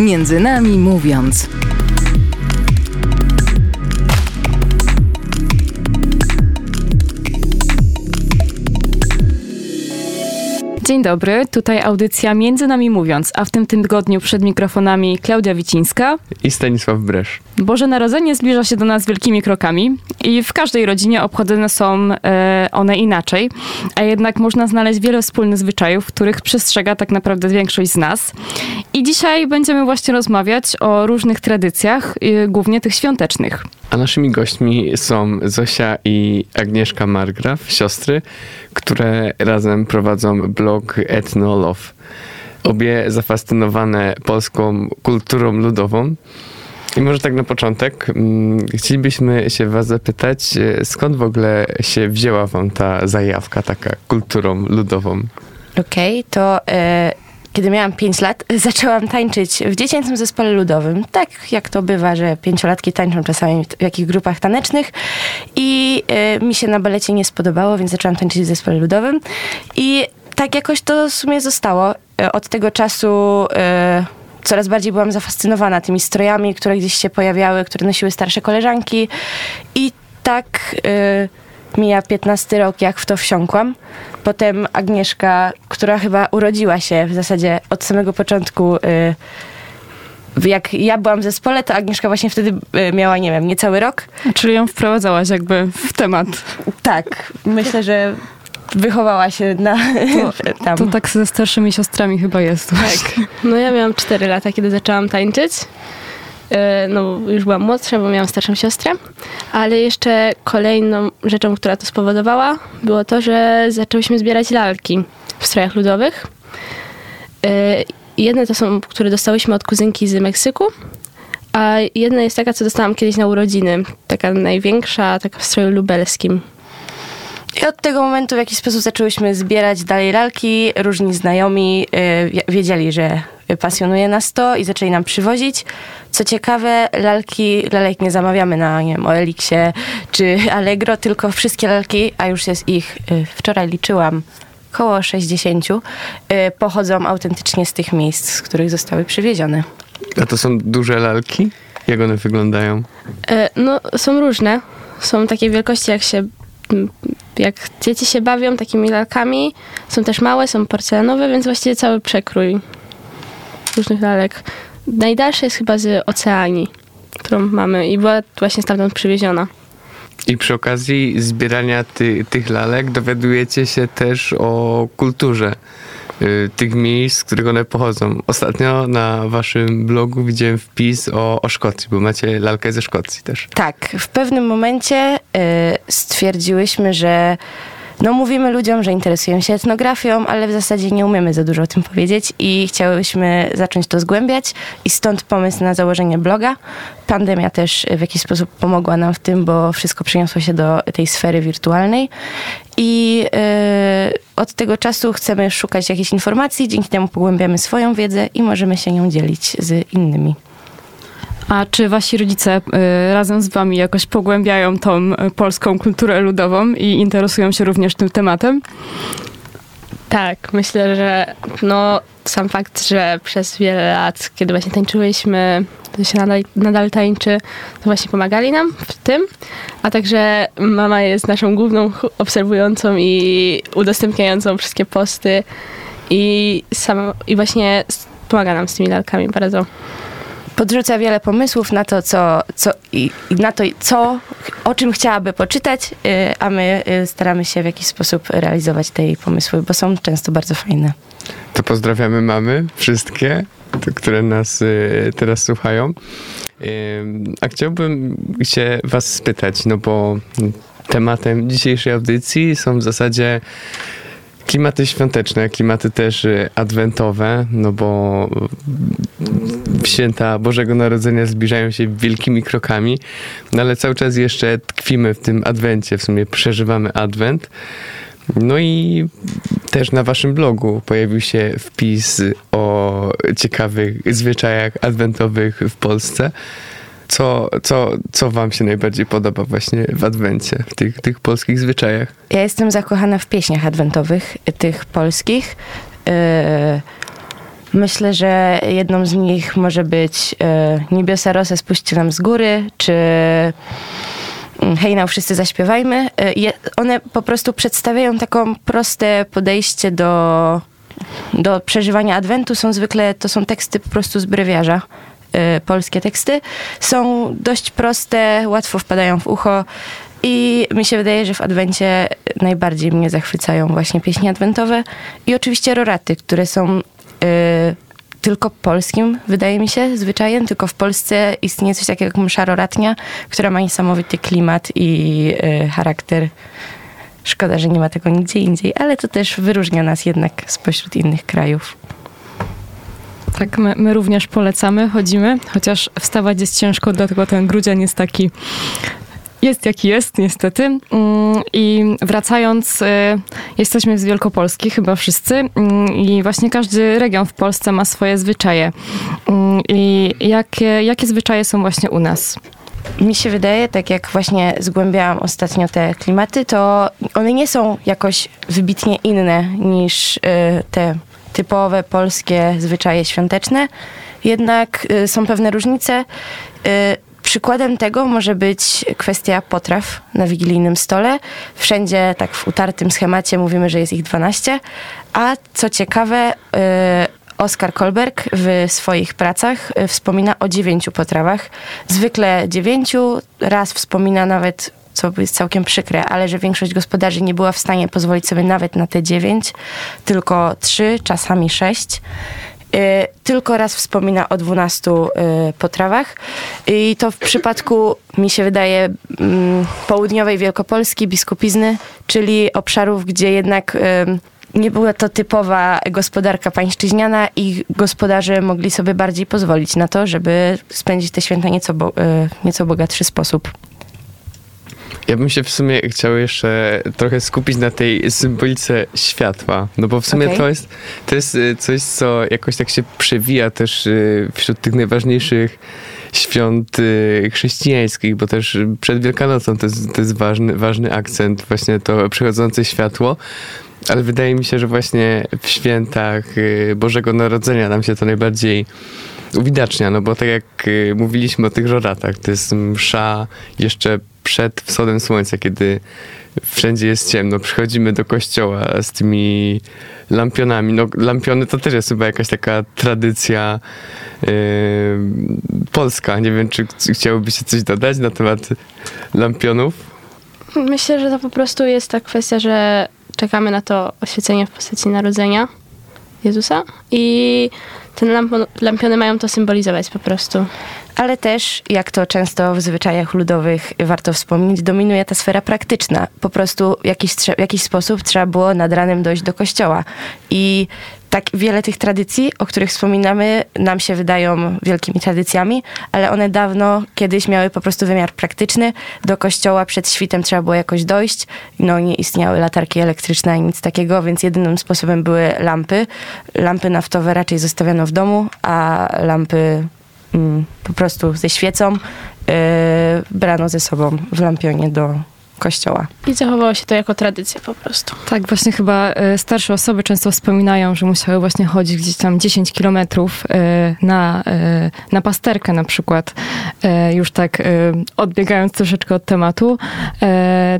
Między nami mówiąc. Dzień dobry, tutaj audycja Między Nami Mówiąc, a w tym tygodniu przed mikrofonami Klaudia Wicińska i Stanisław Bresz. Boże Narodzenie zbliża się do nas wielkimi krokami i w każdej rodzinie obchodzone są e, one inaczej, a jednak można znaleźć wiele wspólnych zwyczajów, których przestrzega tak naprawdę większość z nas. I dzisiaj będziemy właśnie rozmawiać o różnych tradycjach, e, głównie tych świątecznych. A naszymi gośćmi są Zosia i Agnieszka Margraf, siostry, które razem prowadzą blog Ethnolove. Obie zafascynowane polską kulturą ludową. I może tak na początek mm, chcielibyśmy się was zapytać, e, skąd w ogóle się wzięła wam ta zajawka taka kulturą ludową? Okej, okay, to e, kiedy miałam 5 lat, zaczęłam tańczyć w dziecięcym zespole ludowym. Tak jak to bywa, że pięciolatki tańczą czasami w jakichś grupach tanecznych. I y, mi się na balecie nie spodobało, więc zaczęłam tańczyć w zespole ludowym. I tak jakoś to w sumie zostało. E, od tego czasu y, coraz bardziej byłam zafascynowana tymi strojami, które gdzieś się pojawiały, które nosiły starsze koleżanki. I tak... Y, mija 15 rok, jak w to wsiąkłam. Potem Agnieszka, która chyba urodziła się w zasadzie od samego początku. Y, jak ja byłam w zespole, to Agnieszka właśnie wtedy y, miała, nie wiem, niecały rok. Czyli ją wprowadzałaś jakby w temat. Tak, myślę, że wychowała się na to, tam. To tak ze starszymi siostrami chyba jest. Tak. No ja miałam 4 lata, kiedy zaczęłam tańczyć. E, no już byłam młodsza, bo miałam starszą siostrę, ale jeszcze kolejną rzeczą, która to spowodowała, było to, że zaczęłyśmy zbierać lalki w strojach ludowych. E, jedne to są, które dostałyśmy od kuzynki z Meksyku, a jedna jest taka, co dostałam kiedyś na urodziny. Taka największa, taka w stroju lubelskim. I od tego momentu w jakiś sposób zaczęłyśmy zbierać dalej lalki. Różni znajomi y, wiedzieli, że pasjonuje nas to i zaczęli nam przywozić. Co ciekawe, lalki, lalek nie zamawiamy na, nie wiem, OLX czy Allegro, tylko wszystkie lalki, a już jest ich, y, wczoraj liczyłam, około 60, y, pochodzą autentycznie z tych miejsc, z których zostały przywiezione. A to są duże lalki? Jak one wyglądają? E, no, są różne. Są takiej wielkości, jak się jak dzieci się bawią takimi lalkami. Są też małe, są porcelanowe, więc właściwie cały przekrój różnych lalek. Najdalsza jest chyba z Oceanii, którą mamy i była właśnie stamtąd przywieziona. I przy okazji zbierania ty, tych lalek dowiadujecie się też o kulturze tych miejsc, z których one pochodzą. Ostatnio na waszym blogu widziałem wpis o, o Szkocji, bo macie lalkę ze Szkocji też. Tak, w pewnym momencie y, stwierdziłyśmy, że no mówimy ludziom, że interesują się etnografią, ale w zasadzie nie umiemy za dużo o tym powiedzieć i chciałybyśmy zacząć to zgłębiać i stąd pomysł na założenie bloga. Pandemia też w jakiś sposób pomogła nam w tym, bo wszystko przeniosło się do tej sfery wirtualnej i yy, od tego czasu chcemy szukać jakichś informacji, dzięki temu pogłębiamy swoją wiedzę i możemy się nią dzielić z innymi. A czy wasi rodzice y, razem z wami jakoś pogłębiają tą y, polską kulturę ludową i interesują się również tym tematem? Tak, myślę, że no, sam fakt, że przez wiele lat, kiedy właśnie tańczyłyśmy, to się nadal, nadal tańczy, to właśnie pomagali nam w tym. A także mama jest naszą główną obserwującą i udostępniającą wszystkie posty i, sama, i właśnie pomaga nam z tymi lalkami bardzo podrzuca wiele pomysłów na to, co, co, i, na to, co, o czym chciałaby poczytać, y, a my y, staramy się w jakiś sposób realizować te jej pomysły, bo są często bardzo fajne. To pozdrawiamy mamy, wszystkie, które nas y, teraz słuchają. A chciałbym się was spytać, no bo tematem dzisiejszej audycji są w zasadzie klimaty świąteczne, klimaty też adwentowe, no bo święta Bożego Narodzenia zbliżają się wielkimi krokami, no ale cały czas jeszcze tkwimy w tym adwencie, w sumie przeżywamy adwent. No i też na waszym blogu pojawił się wpis o ciekawych zwyczajach adwentowych w Polsce co, co, co wam się najbardziej podoba właśnie w Adwencie, w tych, tych polskich zwyczajach? Ja jestem zakochana w pieśniach adwentowych, tych polskich. Yy, Myślę, że jedną z nich może być e, Niebiosa Rosę spuśćcie nam z góry, czy mm, Hej, now wszyscy zaśpiewajmy. Je, one po prostu przedstawiają taką proste podejście do, do przeżywania Adwentu. Są zwykle, to są teksty po prostu z brewiarza. e, Polskie teksty są dość proste, łatwo wpadają w ucho i mi się wydaje, że w Adwencie najbardziej mnie zachwycają właśnie pieśni adwentowe i oczywiście roraty, które są y, tylko polskim, wydaje mi się, zwyczajem. Tylko w Polsce istnieje coś takiego jak msza roratnia, która ma niesamowity klimat i y, charakter. Szkoda, że nie ma tego nigdzie indziej, ale to też wyróżnia nas jednak spośród innych krajów. Tak, my, my również polecamy, chodzimy, chociaż wstawać jest ciężko, dlatego ten grudzień jest taki jest jaki jest, niestety. Mm, I wracając, y, jesteśmy z Wielkopolski, chyba wszyscy. Mm, I właśnie każdy region w Polsce ma swoje zwyczaje. Mm, I jakie, jakie zwyczaje są właśnie u nas? Mi się wydaje, tak jak właśnie zgłębiałam ostatnio te klimaty, to one nie są jakoś wybitnie inne niż y, te typowe polskie zwyczaje świąteczne, jednak y, są pewne różnice. Przykładem tego może być kwestia potraw na wigilijnym stole. Wszędzie tak w utartym schemacie mówimy, że jest ich 12, a co ciekawe, y, Oskar Kolberg w swoich pracach y, wspomina o dziewięciu potrawach. Zwykle dziewięciu, raz wspomina nawet co jest całkiem przykre, ale że większość gospodarzy nie była w stanie pozwolić sobie nawet na te dziewięć, tylko trzy, czasami sześć. Y, tylko raz wspomina o 12 y, potrawach. I to w przypadku, mi się wydaje, mm, południowej Wielkopolski, biskupizny, czyli obszarów, gdzie jednak y, nie była to typowa gospodarka pańszczyźniana i gospodarze mogli sobie bardziej pozwolić na to, żeby spędzić te święta nieco, bo, nieco bogatszy sposób. Ja bym się w sumie chciał jeszcze trochę skupić na tej symbolice światła, no bo w sumie Okej. to, jest, to jest y, coś, co jakoś tak się przewija też y, wśród tych najważniejszych świąt y, chrześcijańskich, bo też przed Wielkanocą to jest, to jest ważny, ważny akcent, właśnie to przychodzące światło. Ale wydaje mi się, że właśnie w świętach Bożego Narodzenia nam się to najbardziej uwidacznia, no bo tak jak mówiliśmy o tych roratach, to jest msza jeszcze przed wschodem słońca, kiedy wszędzie jest ciemno, przychodzimy do kościoła z tymi lampionami. No, lampiony to też jest chyba jakaś taka tradycja yy, polska. Nie wiem, czy ch- chciałobyście coś dodać na temat lampionów? Myślę, że to po prostu jest ta kwestia, że czekamy na to oświecenie w postaci narodzenia Jezusa i te lampiony mają to symbolizować po prostu. Ale też, jak to często w zwyczajach ludowych warto wspomnieć, dominuje ta sfera praktyczna. Po prostu w jakiś, w jakiś sposób trzeba było nad ranem dojść do kościoła. I tak wiele tych tradycji, o których wspominamy, nam się wydają wielkimi tradycjami, ale one dawno kiedyś miały po prostu wymiar praktyczny. Do kościoła przed świtem trzeba było jakoś dojść. No nie istniały latarki elektryczne ani nic takiego, więc jedynym sposobem były lampy. Lampy naftowe raczej zostawiano w domu, a lampy mm, po prostu ze świecą yy, brano ze sobą w lampionie do kościoła. I zachowało się to jako tradycja po prostu. Tak, właśnie chyba e, starsze osoby często wspominają, że musiały właśnie chodzić gdzieś tam 10 kilometrów e, na, e, na pasterkę na przykład, już tak odbiegając troszeczkę od tematu,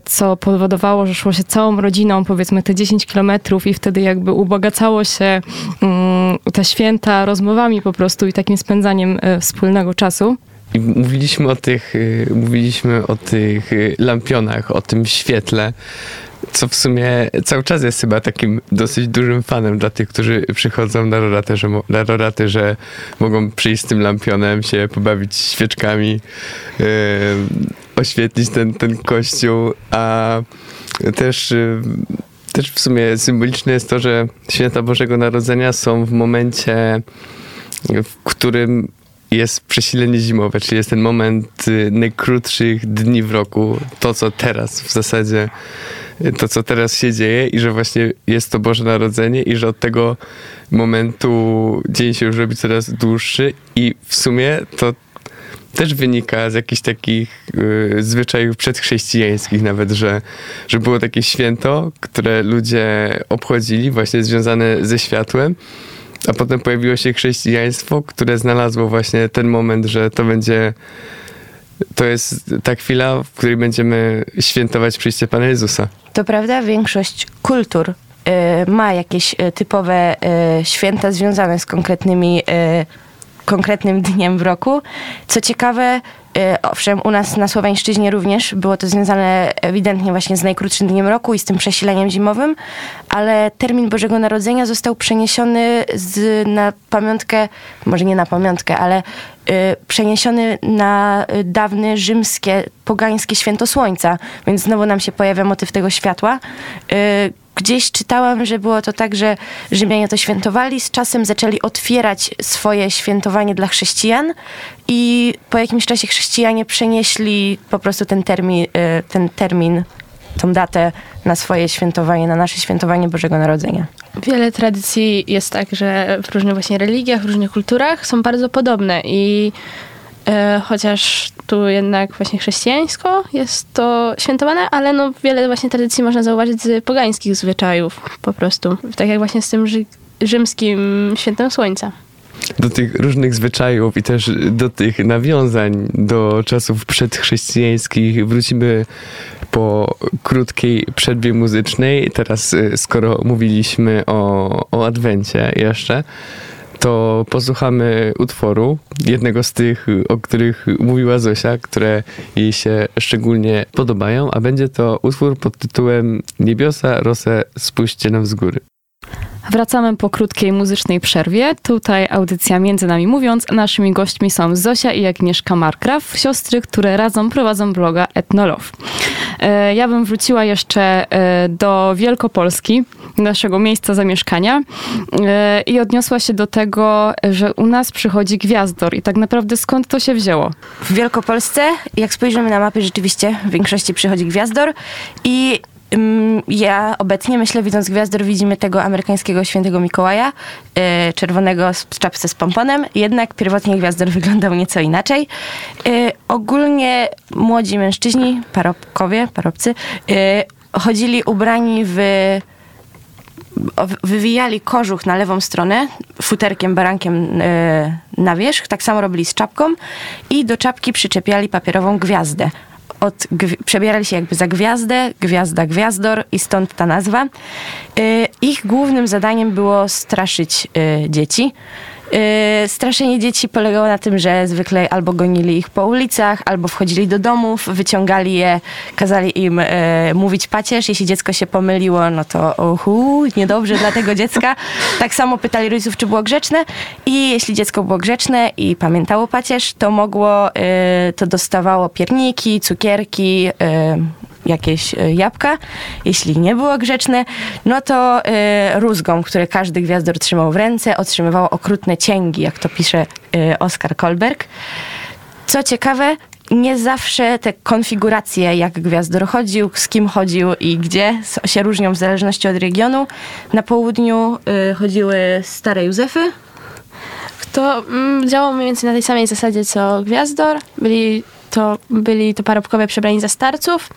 co powodowało, że szło się całą rodziną powiedzmy te 10 kilometrów i wtedy jakby ubogacało się mm, te święta rozmowami po prostu i takim spędzaniem wspólnego czasu. I mówiliśmy o tych, y, mówiliśmy o tych y, lampionach, o tym świetle, co w sumie cały czas jest chyba takim dosyć dużym fanem dla tych, którzy przychodzą na roraty, że, na roraty, że mogą przyjść z tym lampionem, się pobawić świeczkami, y, oświetlić ten, ten kościół, a też y, też w sumie symboliczne jest to, że święta Bożego Narodzenia są w momencie, w którym jest przesilenie zimowe, czyli jest ten moment y, najkrótszych dni w roku, to co teraz w zasadzie, y, to co teraz się dzieje i że właśnie jest to Boże Narodzenie i że od tego momentu dzień się już robi coraz dłuższy i w sumie to też wynika z jakichś takich y, zwyczajów przedchrześcijańskich nawet, że, że było takie święto, które ludzie obchodzili właśnie związane ze światłem A potem pojawiło się chrześcijaństwo, które znalazło właśnie ten moment, że to będzie to jest ta chwila, w której będziemy świętować przyjście Pana Jezusa. To prawda, większość kultur y, ma jakieś y, typowe y, święta związane z konkretnymi, y, konkretnym dniem w roku. Co ciekawe, owszem, u nas na Słoweńszczyźnie również było to związane ewidentnie właśnie z najkrótszym dniem roku i z tym przesileniem zimowym, ale termin Bożego Narodzenia został przeniesiony z, na pamiątkę, może nie na pamiątkę, ale y, przeniesiony na dawne rzymskie, pogańskie święto słońca, więc znowu nam się pojawia motyw tego światła. Y, Gdzieś czytałam, że było to tak, że Rzymianie to świętowali, z czasem zaczęli otwierać swoje świętowanie dla chrześcijan i po jakimś czasie chrześcijanie przenieśli po prostu ten termin, y, ten termin tą datę na swoje świętowanie, na nasze świętowanie Bożego Narodzenia. Wiele tradycji jest tak, że w różnych właśnie religiach, w różnych kulturach są bardzo podobne i chociaż tu jednak właśnie chrześcijańsko jest to świętowane, ale no wiele właśnie tradycji można zauważyć z pogańskich zwyczajów po prostu. Tak jak właśnie z tym rzy- rzymskim świętem słońca. Do tych różnych zwyczajów i też do tych nawiązań do czasów przedchrześcijańskich wrócimy po krótkiej przerwie muzycznej. Teraz, y, skoro mówiliśmy o, o Adwencie jeszcze, to posłuchamy utworu, jednego z tych, o których mówiła Zosia, które jej się szczególnie podobają, a będzie to utwór pod tytułem Niebiosa, rosę, spuśćcie nam z góry. Wracamy po krótkiej muzycznej przerwie. Tutaj audycja Między Nami Mówiąc. Naszymi gośćmi są Zosia i Agnieszka Markraw, siostry, które razem prowadzą bloga Etnolow. E, Ja bym wróciła jeszcze e, do Wielkopolski, naszego miejsca zamieszkania e, i odniosła się do tego, że u nas przychodzi gwiazdor i tak naprawdę skąd to się wzięło? W Wielkopolsce, jak spojrzymy na mapy, rzeczywiście w większości przychodzi gwiazdor i ja obecnie myślę, widząc gwiazdor, widzimy tego amerykańskiego świętego Mikołaja, y, czerwonego z czapce z pomponem, jednak pierwotnie gwiazdor wyglądał nieco inaczej. Y, ogólnie młodzi mężczyźni, parobkowie, parobcy, y, chodzili ubrani w wywijali kożuch na lewą stronę, futerkiem, barankiem na wierzch. Tak samo robili z czapką i do czapki przyczepiali papierową gwiazdę. Od, przebierali się jakby za gwiazdę, gwiazda, gwiazdor i stąd ta nazwa. E, ich głównym zadaniem było straszyć e, dzieci. E, Straszenie dzieci polegało na tym, że zwykle albo gonili ich po ulicach, albo wchodzili do domów, wyciągali je, kazali im e, mówić pacierz. Jeśli dziecko się pomyliło, no to uhu, niedobrze dla tego dziecka. Tak samo pytali rodziców, czy było grzeczne i jeśli dziecko było grzeczne i pamiętało pacierz, to mogło, e, to dostawało pierniki, cukierki, e, jakieś e, jabłka. Jeśli nie było grzeczne, no to e, rózgą, które każdy gwiazdor trzymał w ręce, otrzymywało okrutne cięgi, jak to pisze e, Oskar Kolberg. Co ciekawe, nie zawsze te konfiguracje, jak gwiazdor chodził, z kim chodził i gdzie, się różnią w zależności od regionu. Na południu chodziły stare Józefy, To mm, działało mniej więcej na tej samej zasadzie co Gwiazdor. Byli to, byli to parobkowie przebrani za starców.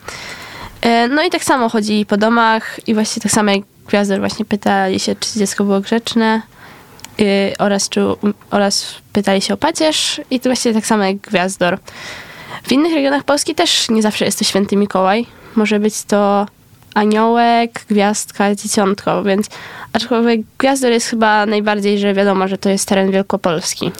E, No i tak samo chodzili po domach i właśnie tak samo jak Gwiazdor właśnie pytali się, czy dziecko było grzeczne y, oraz, czy, oraz pytali się o pacierz i to właściwie tak samo jak Gwiazdor. W innych regionach Polski też nie zawsze jest to święty Mikołaj. Może być to aniołek, gwiazdka, dzieciątko, więc aczkolwiek Gwiazdor jest chyba najbardziej, że wiadomo, że to jest teren wielkopolski.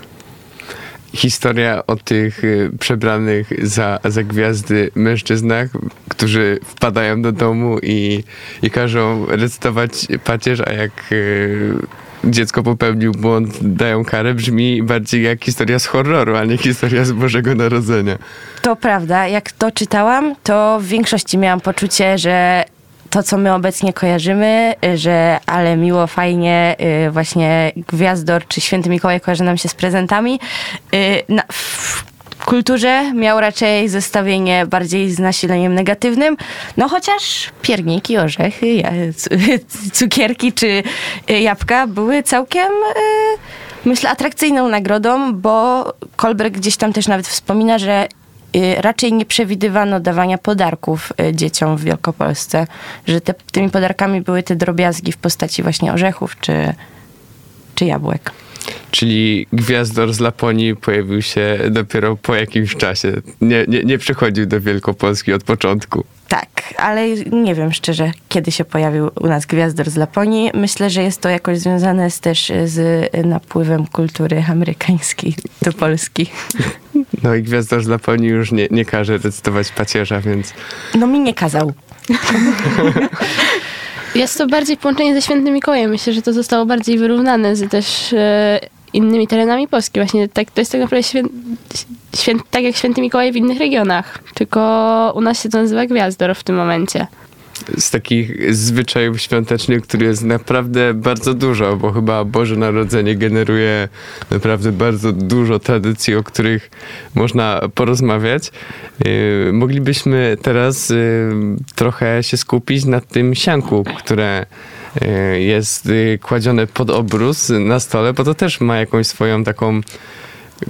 Historia o tych y, przebranych za, za gwiazdy mężczyznach, którzy wpadają do domu i, i każą recytować pacierz, a jak y, dziecko popełnił błąd, dają karę, brzmi bardziej jak historia z horroru, a nie historia z Bożego Narodzenia. To prawda, jak to czytałam, to w większości miałam poczucie, że to, co my obecnie kojarzymy, y, że ale miło, fajnie, y, właśnie Gwiazdor czy Święty Mikołaj kojarzy nam się z prezentami. y, Na, w kulturze miał raczej zestawienie bardziej z nasileniem negatywnym, no chociaż pierniki, orzechy, cukierki czy jabłka były całkiem... myślę, atrakcyjną nagrodą, bo Kolberg gdzieś tam też nawet wspomina, że raczej nie przewidywano dawania podarków y, dzieciom w Wielkopolsce, że te, tymi podarkami były te drobiazgi w postaci właśnie orzechów czy, czy jabłek. Czyli gwiazdor z Laponii pojawił się dopiero po jakimś czasie. Nie, nie, nie przychodził do Wielkopolski od początku. Tak, ale nie wiem szczerze, kiedy się pojawił u nas gwiazdor z Laponii. Myślę, że jest to jakoś związane z, też z napływem kultury amerykańskiej do Polski. No i gwiazdor z Laponii już nie, nie każe recytować pacierza, więc No mi nie kazał. Jest to bardziej połączenie ze Świętym Mikołajem. Myślę, że to zostało bardziej wyrównane z też e, innymi terenami Polski. Właśnie tak, to jest tak naprawdę świę, świę, tak jak Święty Mikołaj w innych regionach. Tylko u nas się to nazywa Gwiazdor w tym momencie. z takich zwyczajów świątecznych, który jest naprawdę bardzo dużo, bo chyba Boże Narodzenie generuje naprawdę bardzo dużo tradycji, o których można porozmawiać. Yy, moglibyśmy teraz yy, trochę się skupić na tym sianku, które jest yy, kładzione pod obrus na stole, bo to też ma jakąś swoją taką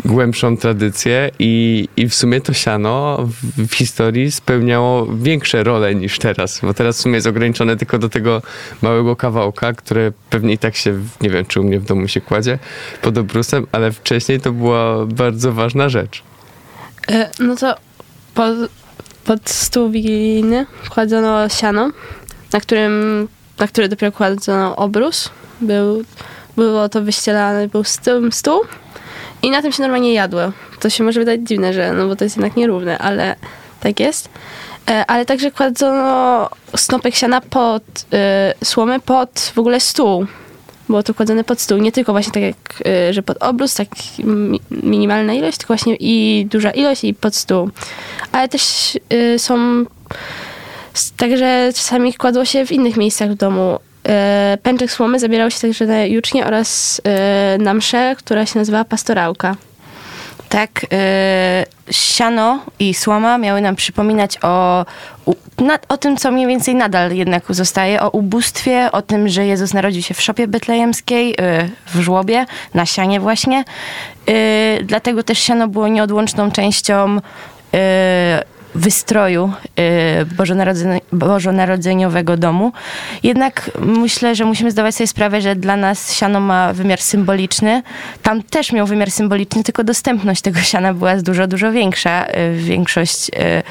głębszą tradycję i, i w sumie to siano w, historii spełniało większe role niż teraz, bo teraz w sumie jest ograniczone tylko do tego małego kawałka, które pewnie i tak się, nie wiem czy u mnie w domu się kładzie pod obrusem, ale wcześniej to była bardzo ważna rzecz. E, No to pod, pod stół wigilijny kładzono siano, na którym, na który dopiero kładzono obrus. Był, było to wyścielane, był stół, stół i na tym się normalnie jadło. To się może wydać dziwne, że no bo to jest jednak nierówne, ale tak jest. E, Ale także kładzono snopek siana pod e, słomę pod w ogóle stół. Było to kładzone pod stół. Nie tylko właśnie tak jak, e, że pod obrus, tak mi, minimalna ilość, tylko właśnie i duża ilość i pod stół. Ale też e, są także czasami kładło się w innych miejscach w domu. E, Pęczek słomy zabierał się także na jucznie oraz e, na mszę, która się nazywała pastorałka. Tak, y, siano i słoma miały nam przypominać o, o tym, co mniej więcej nadal jednak zostaje, o ubóstwie, o tym, że Jezus narodził się w szopie betlejemskiej, w żłobie, na sianie właśnie. Dlatego też siano było nieodłączną częścią wystroju y, bożonarodzeniowego domu. Jednak myślę, że musimy zdawać sobie sprawę, że dla nas siano ma wymiar symboliczny. Tam też miał wymiar symboliczny, tylko dostępność tego siana była dużo, dużo większa. Y, Większość, y,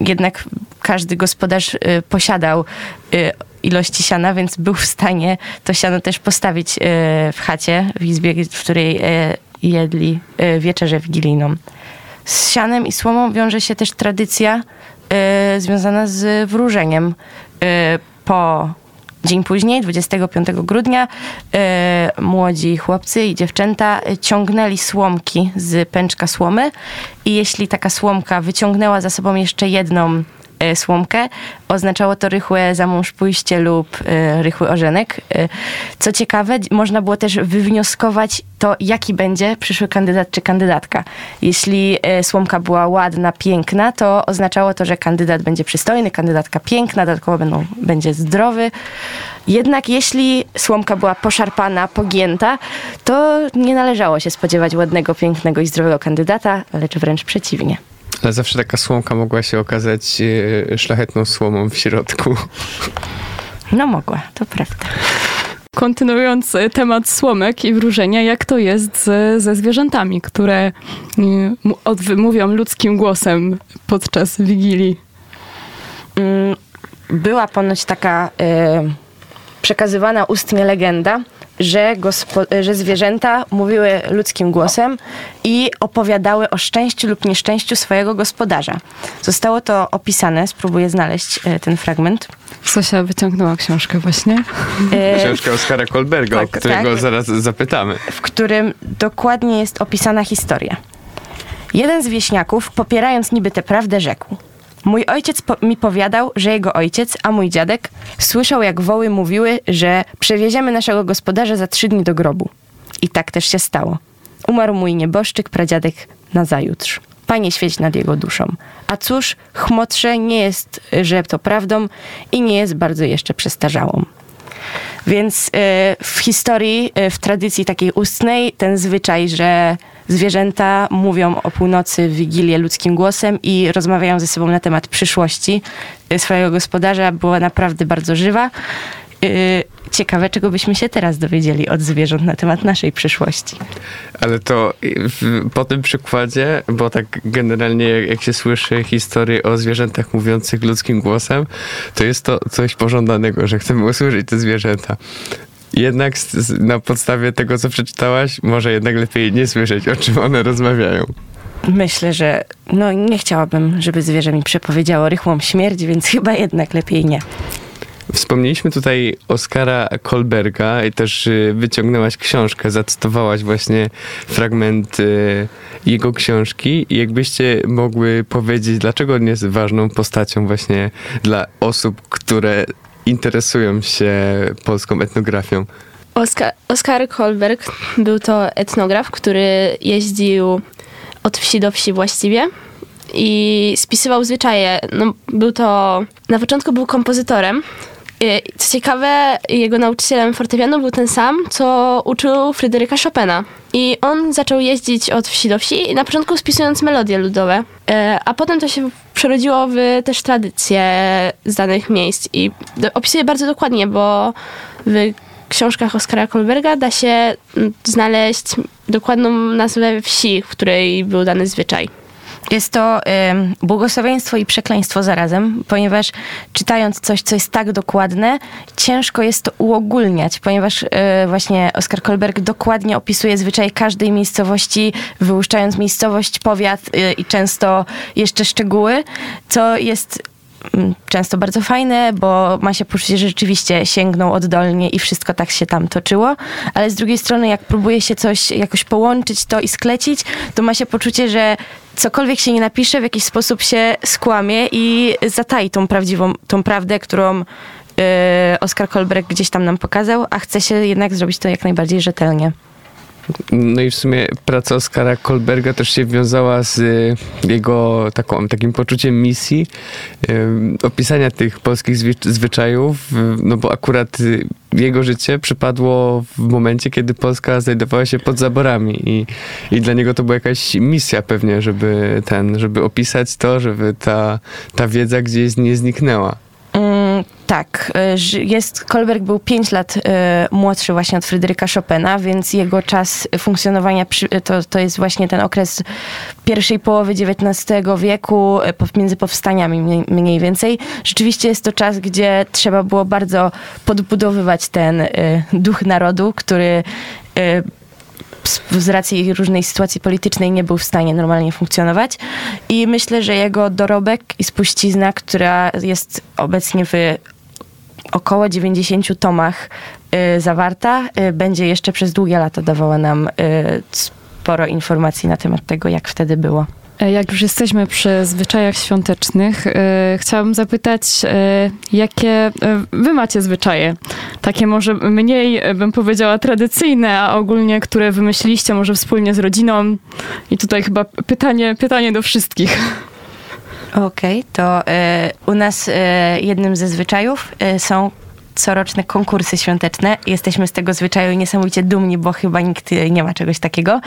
jednak każdy gospodarz posiadał ilości siana, więc był w stanie to siano też postawić w chacie, w izbie, w której jedli wieczerzę wigilijną. Z sianem i słomą wiąże się też tradycja y, związana z wróżeniem. Y, po dzień później, 25 grudnia, y, młodzi chłopcy i dziewczęta ciągnęli słomki z pęczka słomy i jeśli taka słomka wyciągnęła za sobą jeszcze jedną słomkę, oznaczało to rychłe za mąż pójście lub y, rychły ożenek. Y, Co ciekawe, można było też wywnioskować to, jaki będzie przyszły kandydat czy kandydatka. Jeśli słomka była ładna, piękna, to oznaczało to, że kandydat będzie przystojny, kandydatka piękna, dodatkowo będą, będzie zdrowy. Jednak jeśli słomka była poszarpana, pogięta, to nie należało się spodziewać ładnego, pięknego i zdrowego kandydata, lecz wręcz przeciwnie. Ale zawsze taka słomka mogła się okazać e, szlachetną słomą w środku. No mogła, to prawda. Kontynuując e, temat słomek i wróżenia, jak to jest ze, ze zwierzętami, które y, mówią ludzkim głosem podczas Wigilii? Mm, była ponoć taka przekazywana ustnie legenda, że, gospo, że zwierzęta mówiły ludzkim głosem i opowiadały o szczęściu lub nieszczęściu swojego gospodarza. Zostało to opisane, spróbuję znaleźć e, ten fragment. Zosia wyciągnęła książkę właśnie. E, Książka Oskara Kolberga, o tak, którego tak. zaraz zapytamy. w którym dokładnie jest opisana historia. Jeden z wieśniaków, popierając niby tę prawdę, rzekł: Mój ojciec po- mi powiadał, że jego ojciec, a mój dziadek, słyszał, jak woły mówiły, że przewieziemy naszego gospodarza za trzy dni do grobu. I tak też się stało. Umarł mój nieboszczyk, pradziadek nazajutrz. Panie świeć nad jego duszą. A cóż, chmotrze nie jest, że to prawdą i nie jest bardzo jeszcze przestarzałą. Więc e, w historii, e, w tradycji takiej ustnej, ten zwyczaj, że zwierzęta mówią o północy w Wigilię ludzkim głosem i rozmawiają ze sobą na temat przyszłości e, swojego gospodarza, była naprawdę bardzo żywa. y, ciekawe, czego byśmy się teraz dowiedzieli od zwierząt na temat naszej przyszłości. Ale to w, po tym przykładzie, bo tak generalnie jak się słyszy historię o zwierzętach mówiących ludzkim głosem, to jest to coś pożądanego, że chcemy usłyszeć te zwierzęta. Jednak na podstawie tego, co przeczytałaś, może jednak lepiej nie słyszeć, o czym one rozmawiają. Myślę, że no nie chciałabym, żeby zwierzę mi przepowiedziało rychłą śmierć, więc chyba jednak lepiej nie. Wspomnieliśmy tutaj Oskara Kolberga i też y, wyciągnęłaś książkę, zacytowałaś właśnie fragment y, jego książki. I jakbyście mogły powiedzieć, dlaczego on jest ważną postacią właśnie dla osób, które interesują się polską etnografią? Oskar, Oskar Kolberg był to etnograf, który jeździł od wsi do wsi właściwie i spisywał zwyczaje. No, był to, na początku był kompozytorem. Co ciekawe, jego nauczycielem fortepianu był ten sam, co uczył Fryderyka Chopina. I on zaczął jeździć od wsi do wsi, na początku spisując melodie ludowe, e, a potem to się przerodziło w też tradycje z danych miejsc. I opisuje bardzo dokładnie, bo w książkach Oskara Kolberga da się znaleźć dokładną nazwę wsi, w której był dany zwyczaj. Jest to y, błogosławieństwo i przekleństwo zarazem, ponieważ czytając coś, co jest tak dokładne, ciężko jest to uogólniać, ponieważ y, właśnie Oskar Kolberg dokładnie opisuje zwyczaj każdej miejscowości, wyłuszczając miejscowość, powiat y, i często jeszcze szczegóły, co jest często bardzo fajne, bo ma się poczucie, że rzeczywiście sięgnął oddolnie i wszystko tak się tam toczyło, ale z drugiej strony jak próbuje się coś jakoś połączyć to i sklecić, to ma się poczucie, że cokolwiek się nie napisze, w jakiś sposób się skłamie i zatai tą prawdziwą, tą prawdę, którą yy, Oskar Kolberg gdzieś tam nam pokazał, a chce się jednak zrobić to jak najbardziej rzetelnie. No i w sumie praca Oskara Kolberga też się wiązała z y, jego taką, takim poczuciem misji, opisania tych polskich zwyczajów, no bo akurat jego życie przypadło w momencie, kiedy Polska znajdowała się pod zaborami i, i dla niego to była jakaś misja pewnie, żeby ten, żeby opisać to, żeby ta, ta wiedza gdzieś nie zniknęła. Tak, y, jest, Kolberg był 5 lat y, młodszy właśnie od Fryderyka Chopina, więc jego czas funkcjonowania to, to jest właśnie ten okres pierwszej połowy XIX wieku, y, między powstaniami mniej, mniej więcej. Rzeczywiście jest to czas, gdzie trzeba było bardzo podbudowywać ten duch narodu, który z racji różnej sytuacji politycznej nie był w stanie normalnie funkcjonować. I myślę, że jego dorobek i spuścizna, która jest obecnie w około 90 tomach y, zawarta, y, będzie jeszcze przez długie lata dawała nam y, sporo informacji na temat tego, jak wtedy było. E, jak już jesteśmy przy zwyczajach świątecznych, chciałabym zapytać, jakie wy macie zwyczaje? Takie może mniej, bym powiedziała, tradycyjne, a ogólnie, które wymyśliliście może wspólnie z rodziną. I tutaj chyba pytanie, pytanie do wszystkich. Okej, okay, to u nas jednym ze zwyczajów są coroczne konkursy świąteczne. Jesteśmy z tego zwyczaju niesamowicie dumni, bo chyba nikt nie ma czegoś takiego.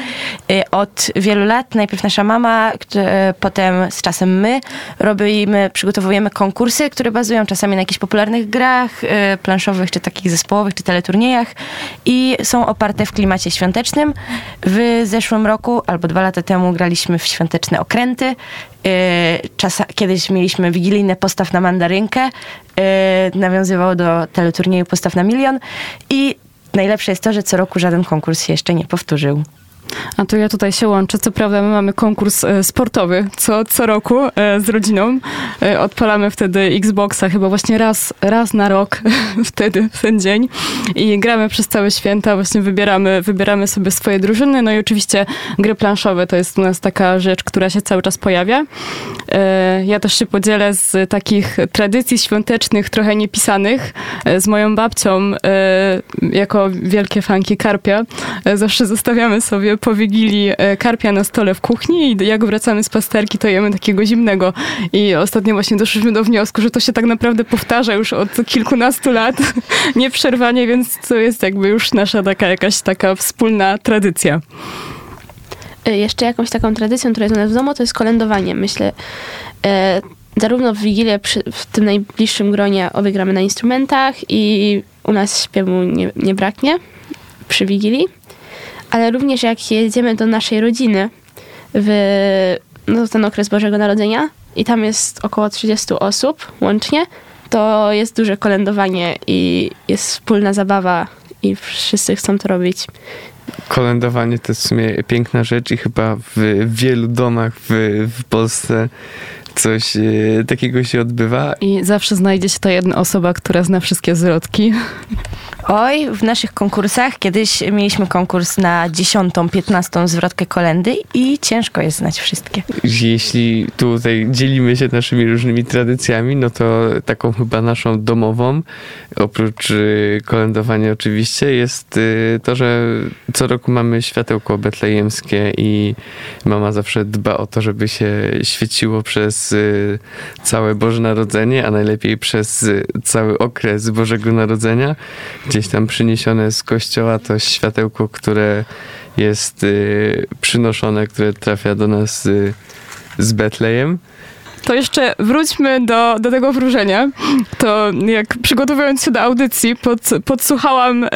Od wielu lat najpierw nasza mama, potem z czasem my robimy, przygotowujemy konkursy, które bazują czasami na jakichś popularnych grach planszowych, czy takich zespołowych, czy teleturniejach i są oparte w klimacie świątecznym. W zeszłym roku albo dwa lata temu graliśmy w świąteczne okręty czas, kiedyś mieliśmy wigilijne postaw na mandarynkę, y, nawiązywało do teleturnieju postaw na milion i najlepsze jest to, że co roku żaden konkurs się jeszcze nie powtórzył. A to ja tutaj się łączę. Co prawda my mamy konkurs e, sportowy co, co roku e, z rodziną. E, odpalamy wtedy Xboxa chyba właśnie raz, raz na rok wtedy, w ten dzień i gramy przez całe święta. Właśnie wybieramy, wybieramy sobie swoje drużyny. No i oczywiście gry planszowe to jest u nas taka rzecz, która się cały czas pojawia. Ja też się podzielę z takich tradycji świątecznych, trochę niepisanych. Z moją babcią, jako wielkie fanki Karpia, zawsze zostawiamy sobie po Wigilii e, karpia na stole w kuchni i jak wracamy z pasterki, to jemy takiego zimnego. I ostatnio właśnie doszliśmy do wniosku, że to się tak naprawdę powtarza już od kilkunastu lat, nieprzerwanie, więc to jest jakby już nasza taka jakaś taka wspólna tradycja. E, jeszcze jakąś taką tradycją, która jest u nas w domu, to jest kolędowanie. Myślę, e, zarówno w Wigilię przy, w tym najbliższym gronie obie gramy na instrumentach i u nas śpiewu nie, nie braknie przy Wigilii, ale również jak jedziemy do naszej rodziny w no, ten okres Bożego Narodzenia i tam jest około 30 osób łącznie, to jest duże kolędowanie i jest wspólna zabawa i wszyscy chcą to robić. Kolędowanie to jest w sumie piękna rzecz i chyba w wielu domach w, w Polsce coś e, takiego się odbywa. I zawsze znajdzie się ta jedna osoba, która zna wszystkie zwrotki. Oj, w naszych konkursach kiedyś mieliśmy konkurs na dziesiątą, piętnastą zwrotkę kolendy i ciężko jest znać wszystkie. Jeśli tutaj dzielimy się naszymi różnymi tradycjami, no to taką chyba naszą domową, oprócz y, kolędowania oczywiście, jest y, to, że co roku mamy światełko betlejemskie i mama zawsze dba o to, żeby się świeciło przez y, całe Boże Narodzenie, a najlepiej przez cały okres Bożego Narodzenia, gdzieś tam przyniesione z kościoła to światełko, które jest y, przynoszone, które trafia do nas y, z Betlejem. To jeszcze wróćmy do, do tego wróżenia. To jak przygotowując się do audycji, pod, podsłuchałam e,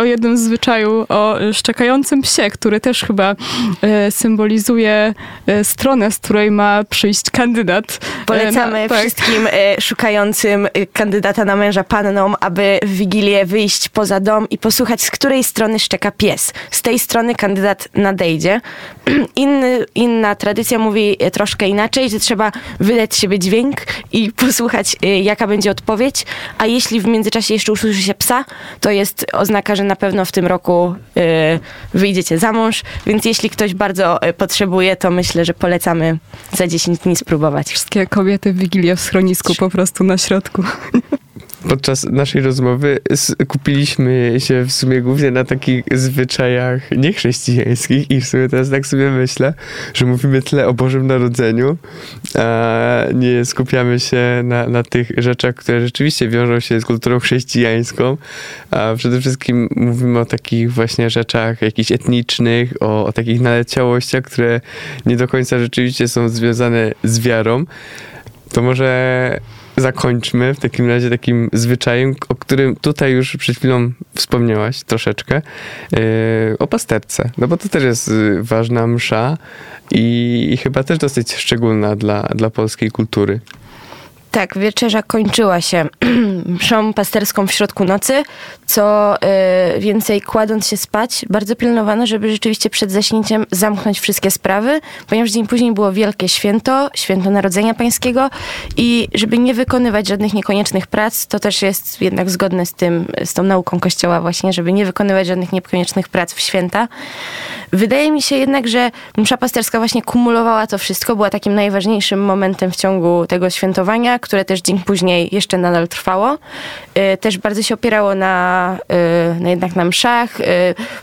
o jednym zwyczaju o szczekającym psie, który też chyba e, symbolizuje e, stronę, z której ma przyjść kandydat. Polecamy na, tak. wszystkim szukającym kandydata na męża pannom, aby w Wigilię wyjść poza dom i posłuchać, z której strony szczeka pies. Z tej strony kandydat nadejdzie. Inny, inna tradycja mówi troszkę inaczej, że trzeba wydać siebie dźwięk i posłuchać, y, jaka będzie odpowiedź. A jeśli w międzyczasie jeszcze usłyszy się psa, to jest oznaka, że na pewno w tym roku y, wyjdziecie za mąż. Więc jeśli ktoś bardzo y, potrzebuje, to myślę, że polecamy za 10 dni spróbować. Wszystkie kobiety w Wigilię w schronisku po prostu na środku. Podczas naszej rozmowy kupiliśmy się w sumie głównie na takich zwyczajach niechrześcijańskich i w sumie teraz tak sobie myślę, że mówimy tyle o Bożym Narodzeniu, a nie skupiamy się na, na tych rzeczach, które rzeczywiście wiążą się z kulturą chrześcijańską, a przede wszystkim mówimy o takich właśnie rzeczach jakichś etnicznych, o, o takich naleciałościach, które nie do końca rzeczywiście są związane z wiarą. To może zakończmy w takim razie takim zwyczajem, o którym tutaj już przed chwilą wspomniałaś troszeczkę, yy, o pasterce. No bo to też jest y, ważna msza i, i chyba też dosyć szczególna dla, dla polskiej kultury. Tak, wieczerza kończyła się mszą pasterską w środku nocy, co y, więcej kładąc się spać, bardzo pilnowano, żeby rzeczywiście przed zaśnięciem zamknąć wszystkie sprawy, ponieważ dzień później było wielkie święto, święto Narodzenia Pańskiego i żeby nie wykonywać żadnych niekoniecznych prac, to też jest jednak zgodne z tym, z tą nauką Kościoła właśnie, żeby nie wykonywać żadnych niekoniecznych prac w święta. Wydaje mi się jednak, że msza pasterska właśnie kumulowała to wszystko, była takim najważniejszym momentem w ciągu tego świętowania, które też dzień później jeszcze nadal trwało. Y, też bardzo się opierało na, y, na jednak na mszach. Y,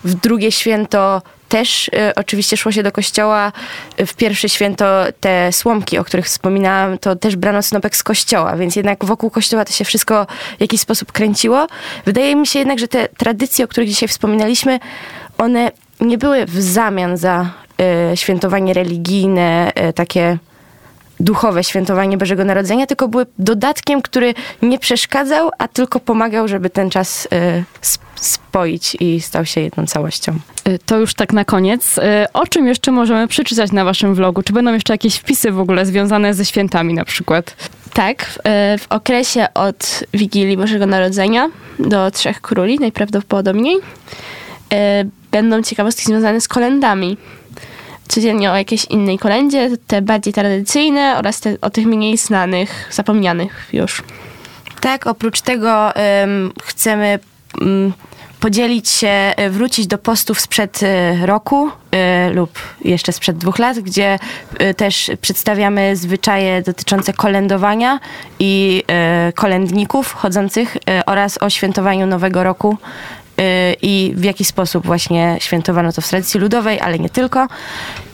w drugie święto też oczywiście szło się do kościoła. W pierwsze święto te słomki, o których wspominałam, to też brano snopek z kościoła, więc jednak wokół kościoła to się wszystko w jakiś sposób kręciło. Wydaje mi się jednak, że te tradycje, o których dzisiaj wspominaliśmy, one nie były w zamian za świętowanie religijne, takie duchowe świętowanie Bożego Narodzenia, tylko były dodatkiem, który nie przeszkadzał, a tylko pomagał, żeby ten czas y, spoić i stał się jedną całością. Y, to już tak na koniec. Y, o czym jeszcze możemy przeczytać na waszym vlogu? Czy będą jeszcze jakieś wpisy w ogóle związane ze świętami na przykład? Tak, w, w okresie od Wigilii Bożego Narodzenia do Trzech Króli najprawdopodobniej będą ciekawostki związane z kolendami codziennie o jakiejś innej kolędzie, te bardziej tradycyjne oraz te, o tych mniej znanych, zapomnianych już. Tak, oprócz tego um, chcemy um, podzielić się, e, wrócić do postów sprzed e, roku y, lub jeszcze sprzed dwóch lat, gdzie y, też przedstawiamy zwyczaje dotyczące kolędowania i y, kolędników chodzących oraz o świętowaniu Nowego Roku i w jaki sposób właśnie świętowano to w tradycji ludowej, ale nie tylko.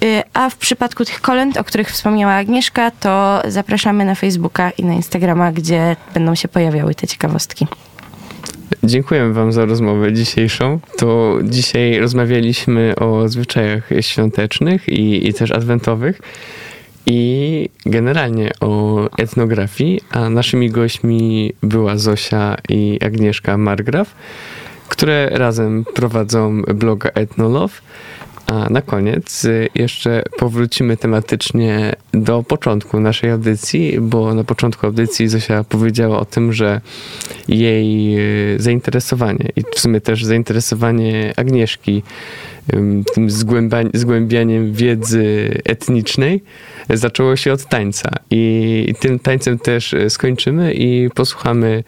Y, a w przypadku tych kolęd, o których wspomniała Agnieszka, to zapraszamy na Facebooka i na Instagrama, gdzie będą się pojawiały te ciekawostki. Dziękuję Wam za rozmowę dzisiejszą. To dzisiaj rozmawialiśmy o zwyczajach świątecznych i, i też adwentowych. i generalnie o etnografii, a naszymi gośćmi była Zosia i Agnieszka Margraf, które razem prowadzą bloga Ethnolove. A na koniec y, jeszcze powrócimy tematycznie do początku naszej audycji, bo na początku audycji Zosia powiedziała o tym, że jej y, zainteresowanie i w sumie też zainteresowanie Agnieszki ym, tym zgłębia- zgłębianiem wiedzy etnicznej zaczęło się od tańca. I, i tym tańcem też y, skończymy i posłuchamy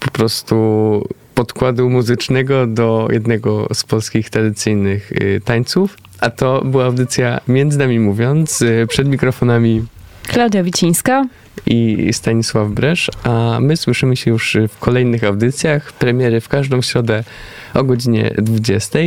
po prostu podkładu muzycznego do jednego z polskich tradycyjnych y, tańców. A to była audycja Między nami mówiąc, y, przed mikrofonami Klaudia Wicińska. i Stanisław Bresz, a my słyszymy się już w kolejnych audycjach. Premiery w każdą środę o godzinie 20.